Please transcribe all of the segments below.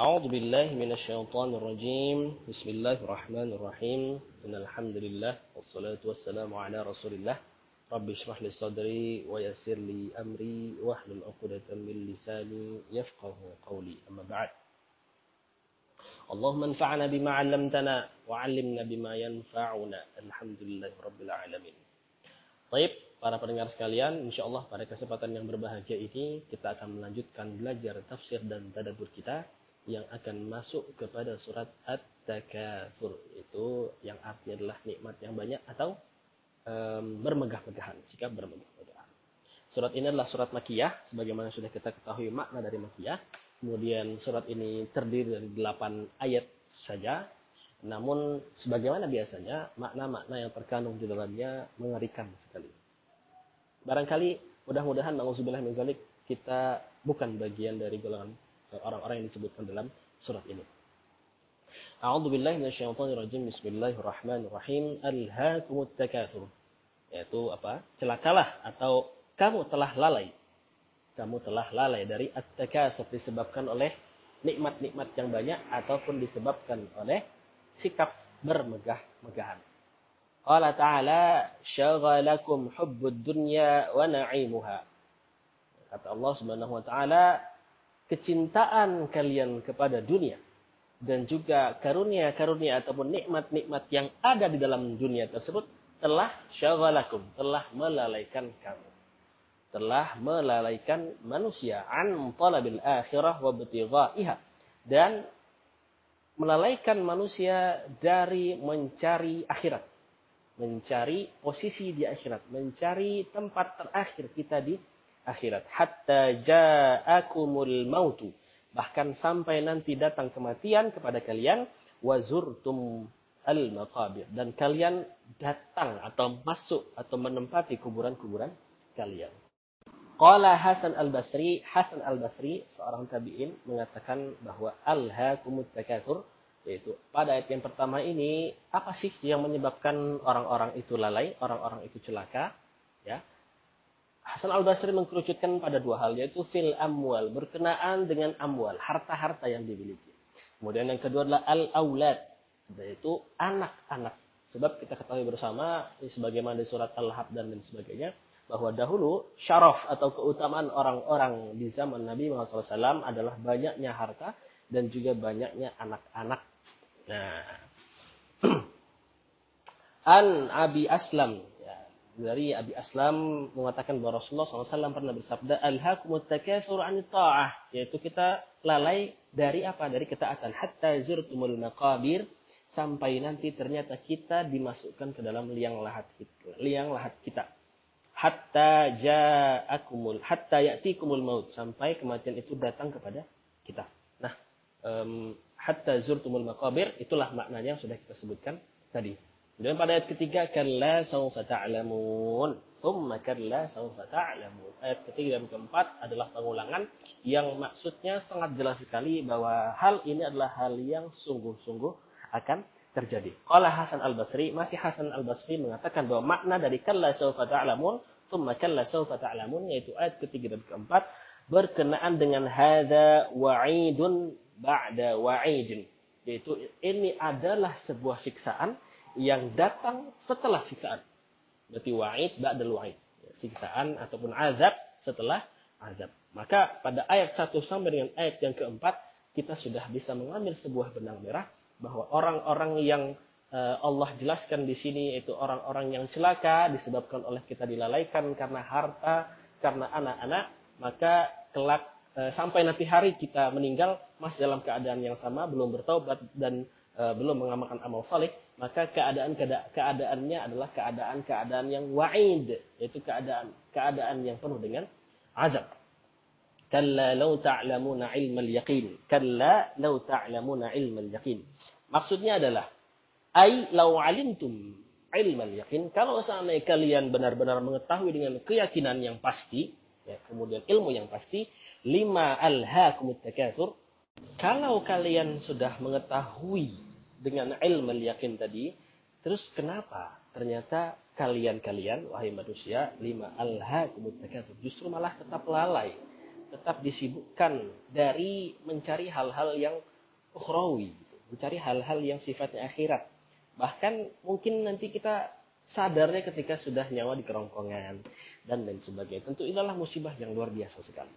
أعوذ بالله من الشيطان الرجيم بسم الله الرحمن الرحيم إن الحمد لله والصلاة والسلام على رسول الله رب اشرح لي صدري ويسر لي أمري واحلل عقدة من لساني يفقه قولي أما بعد اللهم انفعنا بما علمتنا وعلمنا بما ينفعنا الحمد لله رب العالمين Baik, para pendengar sekalian, insya Allah pada kesempatan yang berbahagia ini kita akan melanjutkan belajar tafsir dan tadabur kita yang akan masuk kepada surat At-Takatsur itu yang artinya adalah nikmat yang banyak atau um, bermegah-megahan, sikap bermegah-megahan. Surat ini adalah surat Makiyah sebagaimana sudah kita ketahui makna dari Makiyah. Kemudian surat ini terdiri dari 8 ayat saja namun sebagaimana biasanya makna-makna yang terkandung di dalamnya mengerikan sekali. Barangkali mudah-mudahan nauzubillah min zalik kita bukan bagian dari golongan orang-orang yang disebutkan dalam surat ini. A'udzu billahi minasyaitonir rajim. Bismillahirrahmanirrahim. Alhaakumut takatsur. Yaitu apa? Celakalah atau kamu telah lalai. Kamu telah lalai dari at-takatsur disebabkan oleh nikmat-nikmat yang banyak ataupun disebabkan oleh sikap bermegah-megahan. Qala ta'ala syagalakum hubbud dunya wa na'imuha. Kata Allah Subhanahu wa taala, kecintaan kalian kepada dunia dan juga karunia-karunia ataupun nikmat-nikmat yang ada di dalam dunia tersebut telah syagalakum, telah melalaikan kamu. Telah melalaikan manusia an talabil akhirah wa butighaiha dan melalaikan manusia dari mencari akhirat. Mencari posisi di akhirat. Mencari tempat terakhir kita di akhirat. Hatta ja'akumul mautu. Bahkan sampai nanti datang kematian kepada kalian. Wazurtum al-maqabir. Dan kalian datang atau masuk atau menempati kuburan-kuburan kalian. Qala Hasan al-Basri, Hasan al-Basri, seorang tabi'in, mengatakan bahwa al-hakumut takatsur, yaitu pada ayat yang pertama ini, apa sih yang menyebabkan orang-orang itu lalai, orang-orang itu celaka? Ya. Hasan al-Basri mengkerucutkan pada dua hal, yaitu fil amwal, berkenaan dengan amwal, harta-harta yang dimiliki. Kemudian yang kedua adalah al-aulad, yaitu anak-anak. Sebab kita ketahui bersama, sebagaimana di surat Al-Hab dan lain sebagainya, bahwa dahulu syaraf atau keutamaan orang-orang di zaman Nabi Muhammad SAW adalah banyaknya harta dan juga banyaknya anak-anak. Nah, An Abi Aslam dari Abi Aslam mengatakan bahwa Rasulullah SAW pernah bersabda Alhaakumut takatsur an ta'ah yaitu kita lalai dari apa? Dari ketaatan hatta zurtumul maqabir sampai nanti ternyata kita dimasukkan ke dalam liang lahat kita. Liang lahat kita hatta ja'akumul hatta ya'tikumul maut sampai kematian itu datang kepada kita. Nah, um, hatta zurtumul maqabir itulah maknanya yang sudah kita sebutkan tadi. Kemudian pada ayat ketiga kalla sawfa ta'lamun, thumma kalla sawfa ta'lamun. Ayat ketiga dan keempat adalah pengulangan yang maksudnya sangat jelas sekali bahwa hal ini adalah hal yang sungguh-sungguh akan terjadi. Qala Hasan Al-Basri, masih Hasan Al-Basri mengatakan bahwa makna dari kalla sawfa ta'lamun, thumma kalla sawfa ta'lamun yaitu ayat ketiga dan keempat berkenaan dengan hadza wa'idun ba'da wa'idin. Yaitu ini adalah sebuah siksaan yang datang setelah siksaan. Berarti wa'id ba'da wa'id. Siksaan ataupun azab setelah azab. Maka pada ayat 1 sampai dengan ayat yang keempat kita sudah bisa mengambil sebuah benang merah bahwa orang-orang yang uh, Allah jelaskan di sini itu orang-orang yang celaka disebabkan oleh kita dilalaikan karena harta, karena anak-anak, maka kelak uh, sampai nanti hari kita meninggal masih dalam keadaan yang sama, belum bertobat dan belum mengamalkan amal saleh, maka keadaan keadaannya adalah keadaan-keadaan yang wa'id, yaitu keadaan keadaan yang penuh dengan azab. Kalla law ta'lamuna ilmal yaqin. Kalla law ta'lamuna ilmal yaqin. Maksudnya adalah ai law alimtum ilmal yaqin. Kalau seandainya kalian benar-benar mengetahui dengan keyakinan yang pasti, ya, kemudian ilmu yang pasti, lima alhaakumut takatsur. Kalau kalian sudah mengetahui dengan ilmu yakin tadi, terus kenapa ternyata kalian-kalian wahai manusia lima alhaakumut takatsur justru malah tetap lalai tetap disibukkan dari mencari hal-hal yang ukhrawi, gitu. mencari hal-hal yang sifatnya akhirat. Bahkan mungkin nanti kita sadarnya ketika sudah nyawa di kerongkongan dan lain sebagainya. Tentu inilah musibah yang luar biasa sekali.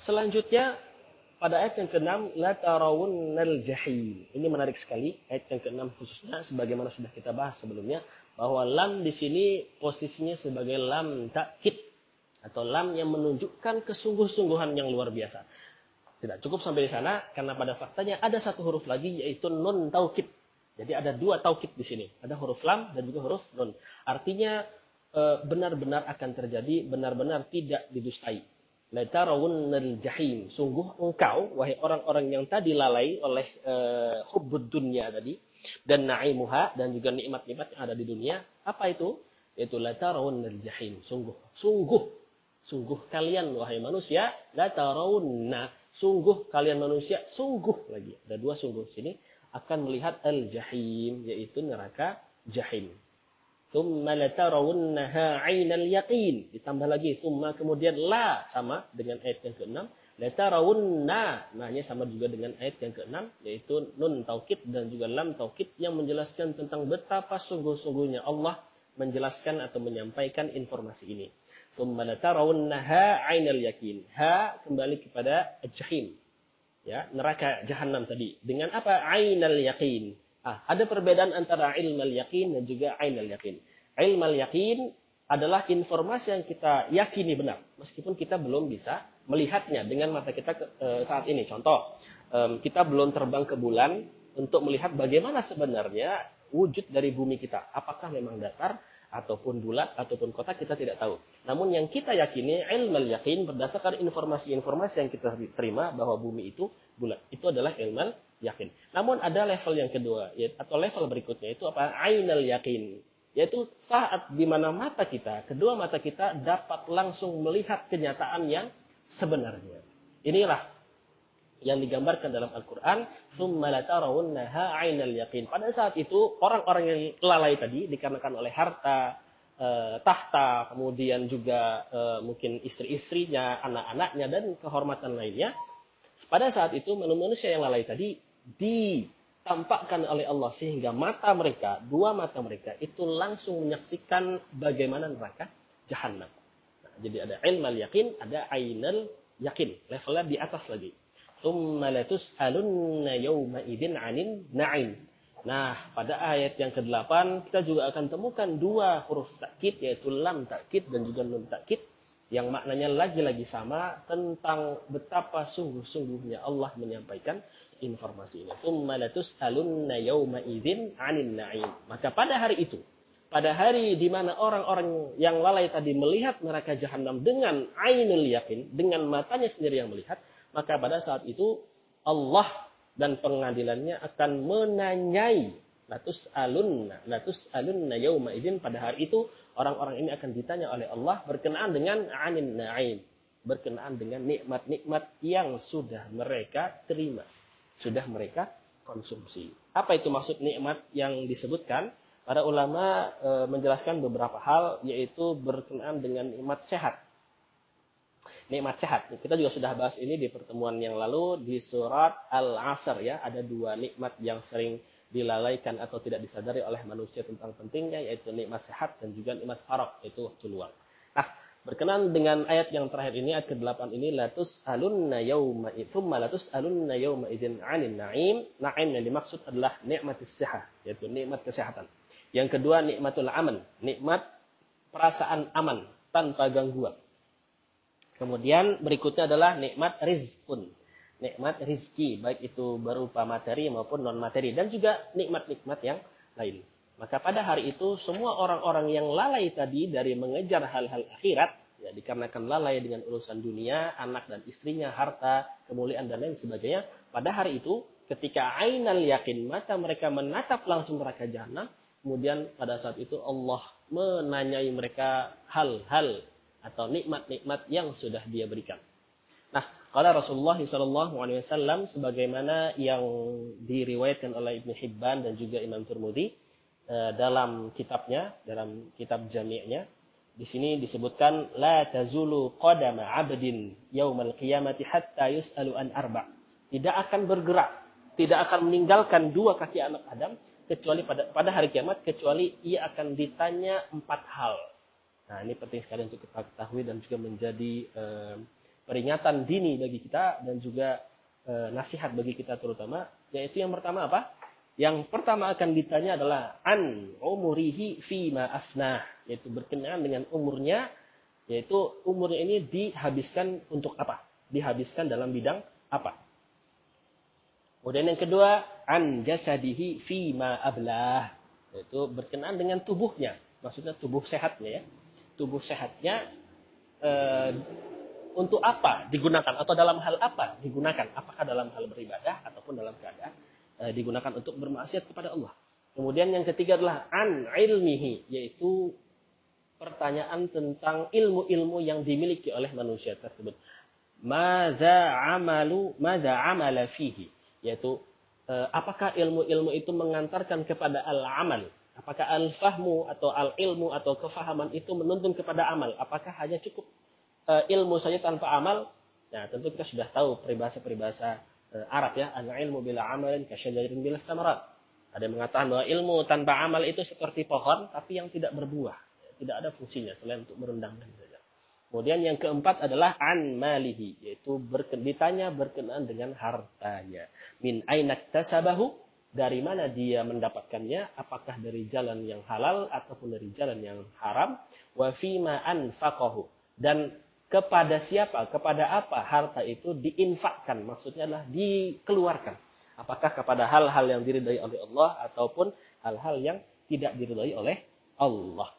Selanjutnya pada ayat yang ke-6 la tarawunnal jahim. Ini menarik sekali ayat yang ke-6 khususnya sebagaimana sudah kita bahas sebelumnya bahwa lam di sini posisinya sebagai lam takkid atau lam yang menunjukkan kesungguh-sungguhan yang luar biasa. Tidak cukup sampai di sana karena pada faktanya ada satu huruf lagi yaitu nun taukid jadi ada dua taukid di sini. Ada huruf lam dan juga huruf nun. Artinya eh, benar-benar akan terjadi, benar-benar tidak didustai. Latarawunnal jahim. Sungguh engkau, wahai orang-orang yang tadi lalai oleh uh, hubbud dunia tadi. Dan na'imuha, dan juga nikmat-nikmat yang ada di dunia. Apa itu? Yaitu latarawunnal jahim. Sungguh, sungguh, sungguh kalian, wahai manusia. Latarawunna. Sungguh kalian manusia, sungguh lagi. Ada dua sungguh sini akan melihat al-jahim yaitu neraka jahim. Thumma latarawunnaha 'ainal yaqin. Ditambah lagi thumma kemudian la sama dengan ayat yang ke-6. Latarawunna. Nah, sama juga dengan ayat yang ke-6 yaitu nun taukid dan juga lam taukid yang menjelaskan tentang betapa sungguh-sungguhnya Allah menjelaskan atau menyampaikan informasi ini. Thumma latarawunnaha 'ainal yaqin. Ha kembali kepada jahim ya neraka jahanam tadi dengan apa ainal yakin ah ada perbedaan antara ilmal yakin dan juga ainal yakin ilmal yakin adalah informasi yang kita yakini benar meskipun kita belum bisa melihatnya dengan mata kita e, saat ini contoh kita belum terbang ke bulan untuk melihat bagaimana sebenarnya wujud dari bumi kita apakah memang datar ataupun bulat ataupun kotak kita tidak tahu. Namun yang kita yakini ilmu yakin berdasarkan informasi-informasi yang kita terima bahwa bumi itu bulat. Itu adalah ilmu yakin. Namun ada level yang kedua atau level berikutnya itu apa? Ainal yakin. Yaitu saat di mana mata kita, kedua mata kita dapat langsung melihat kenyataan yang sebenarnya. Inilah yang digambarkan dalam Al-Quran, Pada saat itu, orang-orang yang lalai tadi, dikarenakan oleh harta, e, tahta, kemudian juga e, mungkin istri-istrinya, anak-anaknya, dan kehormatan lainnya. Pada saat itu, manusia yang lalai tadi ditampakkan oleh Allah, sehingga mata mereka, dua mata mereka, itu langsung menyaksikan bagaimana neraka jahannam. Nah, jadi ada ilmal yakin, ada ainal yakin. Levelnya di atas lagi. Thumma latus'alunna yawma idin 'anin na'im. Nah, pada ayat yang ke-8 kita juga akan temukan dua huruf takkid yaitu lam takkid dan juga nun takkid yang maknanya lagi-lagi sama tentang betapa sungguh-sungguhnya Allah menyampaikan informasi ini. Thumma latus'alunna yawma idin 'anin na'im. Maka pada hari itu, pada hari di mana orang-orang yang lalai tadi melihat neraka jahanam dengan ainul yakin, dengan matanya sendiri yang melihat, maka pada saat itu Allah dan pengadilannya akan menanyai latus alunna latus alunna yauma idin pada hari itu orang-orang ini akan ditanya oleh Allah berkenaan dengan anin na'im berkenaan dengan nikmat-nikmat yang sudah mereka terima sudah mereka konsumsi apa itu maksud nikmat yang disebutkan para ulama e, menjelaskan beberapa hal yaitu berkenaan dengan nikmat sehat nikmat sehat. Kita juga sudah bahas ini di pertemuan yang lalu di surat Al-Asr ya. Ada dua nikmat yang sering dilalaikan atau tidak disadari oleh manusia tentang pentingnya yaitu nikmat sehat dan juga nikmat farok yaitu waktu luang. Nah, berkenan dengan ayat yang terakhir ini ayat ke-8 ini latus alunna yauma tsumma latus alunna yauma idzin 'anil na'im. Na'im yang dimaksud adalah nikmat sehat yaitu nikmat kesehatan. Yang kedua nikmatul aman, nikmat perasaan aman tanpa gangguan. Kemudian berikutnya adalah nikmat rizkun. Nikmat rizki, baik itu berupa materi maupun non-materi. Dan juga nikmat-nikmat yang lain. Maka pada hari itu semua orang-orang yang lalai tadi dari mengejar hal-hal akhirat, ya dikarenakan lalai dengan urusan dunia, anak dan istrinya, harta, kemuliaan dan lain sebagainya. Pada hari itu ketika ainal yakin mata mereka menatap langsung neraka jahanam, kemudian pada saat itu Allah menanyai mereka hal-hal atau nikmat-nikmat yang sudah dia berikan. Nah, kalau Rasulullah SAW sebagaimana yang diriwayatkan oleh Ibnu Hibban dan juga Imam Turmudi dalam kitabnya, dalam kitab jami'nya, Di sini disebutkan la tazulu qadama 'abdin yaumal qiyamati hatta yus'alu an arba. Tidak akan bergerak, tidak akan meninggalkan dua kaki anak Adam kecuali pada pada hari kiamat kecuali ia akan ditanya empat hal. Nah, ini penting sekali untuk kita ketahui dan juga menjadi eh, peringatan dini bagi kita dan juga eh, nasihat bagi kita terutama yaitu yang pertama apa? Yang pertama akan ditanya adalah an umurihi fi ma afnah, yaitu berkenaan dengan umurnya, yaitu umurnya ini dihabiskan untuk apa? Dihabiskan dalam bidang apa? Kemudian yang kedua, an jasadihi fi ma ablah, yaitu berkenaan dengan tubuhnya, maksudnya tubuh sehatnya ya. Tubuh sehatnya eh, untuk apa digunakan atau dalam hal apa digunakan? Apakah dalam hal beribadah ataupun dalam keadaan Eh, digunakan untuk bermaksiat kepada Allah. Kemudian yang ketiga adalah an ilmihi, yaitu pertanyaan tentang ilmu-ilmu yang dimiliki oleh manusia tersebut. Maza amalu, maza amala fihi, yaitu eh, apakah ilmu-ilmu itu mengantarkan kepada al-amal? Apakah al-fahmu atau al-ilmu atau kefahaman itu menuntun kepada amal? Apakah hanya cukup eh, ilmu saja tanpa amal? Nah, tentu kita sudah tahu peribahasa-peribahasa Arab ya, al ilmu bila amalin kasyajarin bila samarat. Ada yang mengatakan bahwa ilmu tanpa amal itu seperti pohon tapi yang tidak berbuah, tidak ada fungsinya selain untuk merendangkan saja. Kemudian yang keempat adalah an malihi, yaitu berken, ditanya berkenaan dengan hartanya. Min ainak tasabahu, dari mana dia mendapatkannya, apakah dari jalan yang halal ataupun dari jalan yang haram, wa fima anfaqahu dan kepada siapa, kepada apa harta itu diinfakkan, maksudnya adalah dikeluarkan. Apakah kepada hal-hal yang diridai oleh Allah ataupun hal-hal yang tidak diridai oleh Allah.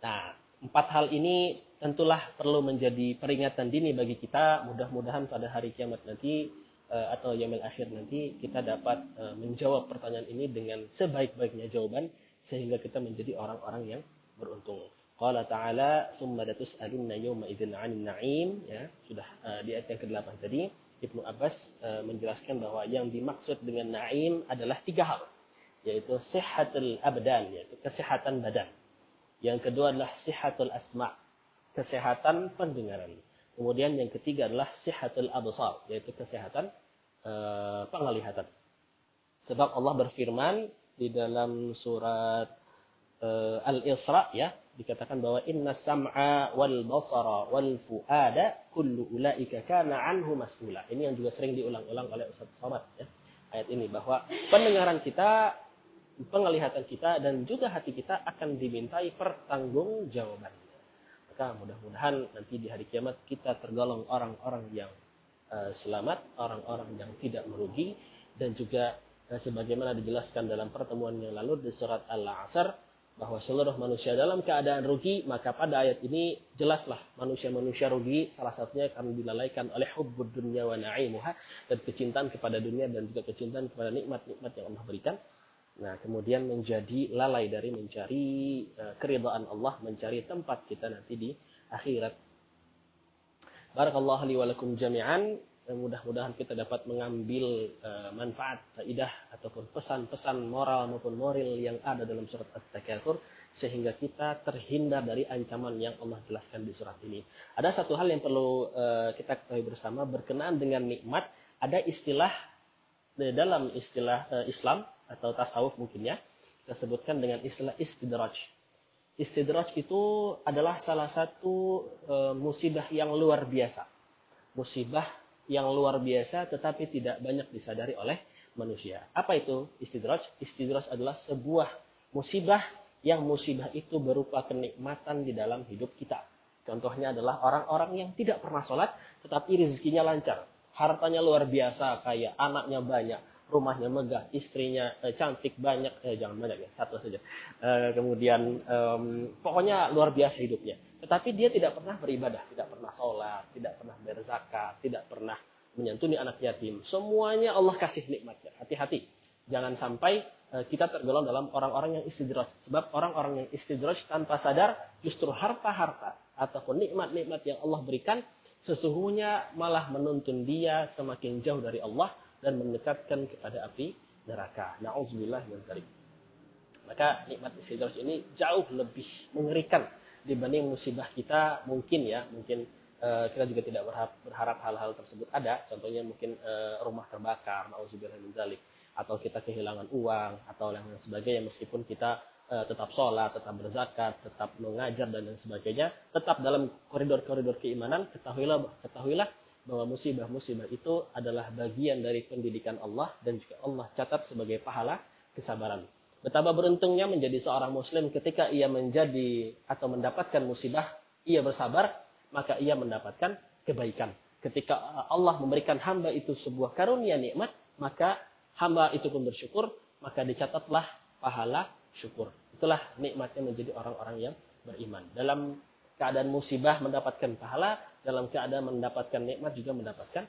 Nah, empat hal ini tentulah perlu menjadi peringatan dini bagi kita. Mudah-mudahan pada hari kiamat nanti eh, atau yamil akhir nanti kita dapat eh, menjawab pertanyaan ini dengan sebaik-baiknya jawaban sehingga kita menjadi orang-orang yang beruntung. Qala ta'ala summa latus'alunna yawma idzin 'anil na'im ya sudah uh, di ayat yang ke-8 tadi Ibnu Abbas uh, menjelaskan bahwa yang dimaksud dengan na'im adalah tiga hal yaitu sihatul abdan yaitu kesehatan badan. Yang kedua adalah sihatul asma, kesehatan pendengaran. Kemudian yang ketiga adalah sihatul absar yaitu kesehatan uh, penglihatan. Sebab Allah berfirman di dalam surat uh, Al-Isra ya dikatakan bahwa inna sam'a wal basara wal fuada kullu ulaika kana anhu mas'ula. Ini yang juga sering diulang-ulang oleh Ustaz Somad ya. Ayat ini bahwa pendengaran kita, penglihatan kita dan juga hati kita akan dimintai pertanggungjawaban. Maka mudah-mudahan nanti di hari kiamat kita tergolong orang-orang yang uh, selamat, orang-orang yang tidak merugi dan juga uh, sebagaimana dijelaskan dalam pertemuan yang lalu di surat Al-Asr bahwa seluruh manusia dalam keadaan rugi, maka pada ayat ini jelaslah manusia-manusia rugi salah satunya kami dilalaikan oleh hubbud dunya wa na'imuha dan kecintaan kepada dunia dan juga kecintaan kepada nikmat-nikmat yang Allah berikan. Nah, kemudian menjadi lalai dari mencari uh, keridhaan Allah, mencari tempat kita nanti di akhirat. Barakallahu li wa jami'an mudah-mudahan kita dapat mengambil uh, manfaat faidah ataupun pesan-pesan moral maupun moral yang ada dalam surat At-Takatsur sehingga kita terhindar dari ancaman yang Allah jelaskan di surat ini. Ada satu hal yang perlu uh, kita ketahui bersama berkenaan dengan nikmat, ada istilah dalam istilah uh, Islam atau tasawuf mungkin ya, kita sebutkan dengan istilah istidraj. Istidraj itu adalah salah satu uh, musibah yang luar biasa. Musibah yang luar biasa tetapi tidak banyak disadari oleh manusia. Apa itu istidraj? Istidraj adalah sebuah musibah yang musibah itu berupa kenikmatan di dalam hidup kita. Contohnya adalah orang-orang yang tidak pernah sholat tetapi rezekinya lancar. Hartanya luar biasa, kayak anaknya banyak, rumahnya megah, istrinya eh, cantik banyak, eh jangan banyak ya, satu saja. Eh, kemudian um, pokoknya luar biasa hidupnya. Tetapi dia tidak pernah beribadah, tidak pernah sholat, tidak pernah berzakat, tidak pernah menyantuni anak yatim. Semuanya Allah kasih nikmatnya. Hati-hati, jangan sampai eh, kita tergolong dalam orang-orang yang istidraj. Sebab orang-orang yang istidraj tanpa sadar justru harta-harta ataupun nikmat-nikmat yang Allah berikan sesungguhnya malah menuntun dia semakin jauh dari Allah dan mendekatkan kepada api neraka. Nauzubillah dzalik. Maka nikmat istidraj ini jauh lebih mengerikan dibanding musibah kita mungkin ya, mungkin uh, kita juga tidak berharap, hal-hal tersebut ada. Contohnya mungkin uh, rumah terbakar, zalik, atau kita kehilangan uang atau yang sebagainya meskipun kita uh, tetap sholat, tetap berzakat, tetap mengajar dan lain sebagainya, tetap dalam koridor-koridor keimanan, ketahuilah ketahuilah bahwa musibah-musibah itu adalah bagian dari pendidikan Allah dan juga Allah catat sebagai pahala kesabaran. Betapa beruntungnya menjadi seorang muslim ketika ia menjadi atau mendapatkan musibah, ia bersabar, maka ia mendapatkan kebaikan. Ketika Allah memberikan hamba itu sebuah karunia nikmat, maka hamba itu pun bersyukur, maka dicatatlah pahala syukur. Itulah nikmatnya menjadi orang-orang yang beriman. Dalam keadaan musibah mendapatkan pahala, dalam keadaan mendapatkan nikmat juga mendapatkan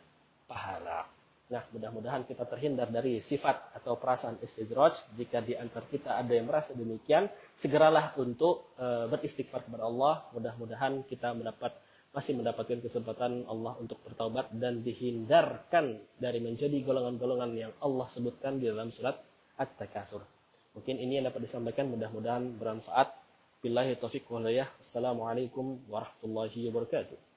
pahala. Nah, mudah-mudahan kita terhindar dari sifat atau perasaan istidraj. Jika di antara kita ada yang merasa demikian, segeralah untuk e, beristighfar kepada Allah. Mudah-mudahan kita mendapat masih mendapatkan kesempatan Allah untuk bertaubat dan dihindarkan dari menjadi golongan-golongan yang Allah sebutkan di dalam surat At-Takasur. Mungkin ini yang dapat disampaikan mudah-mudahan bermanfaat. Billahi taufiq walhidayah. Assalamualaikum warahmatullahi wabarakatuh.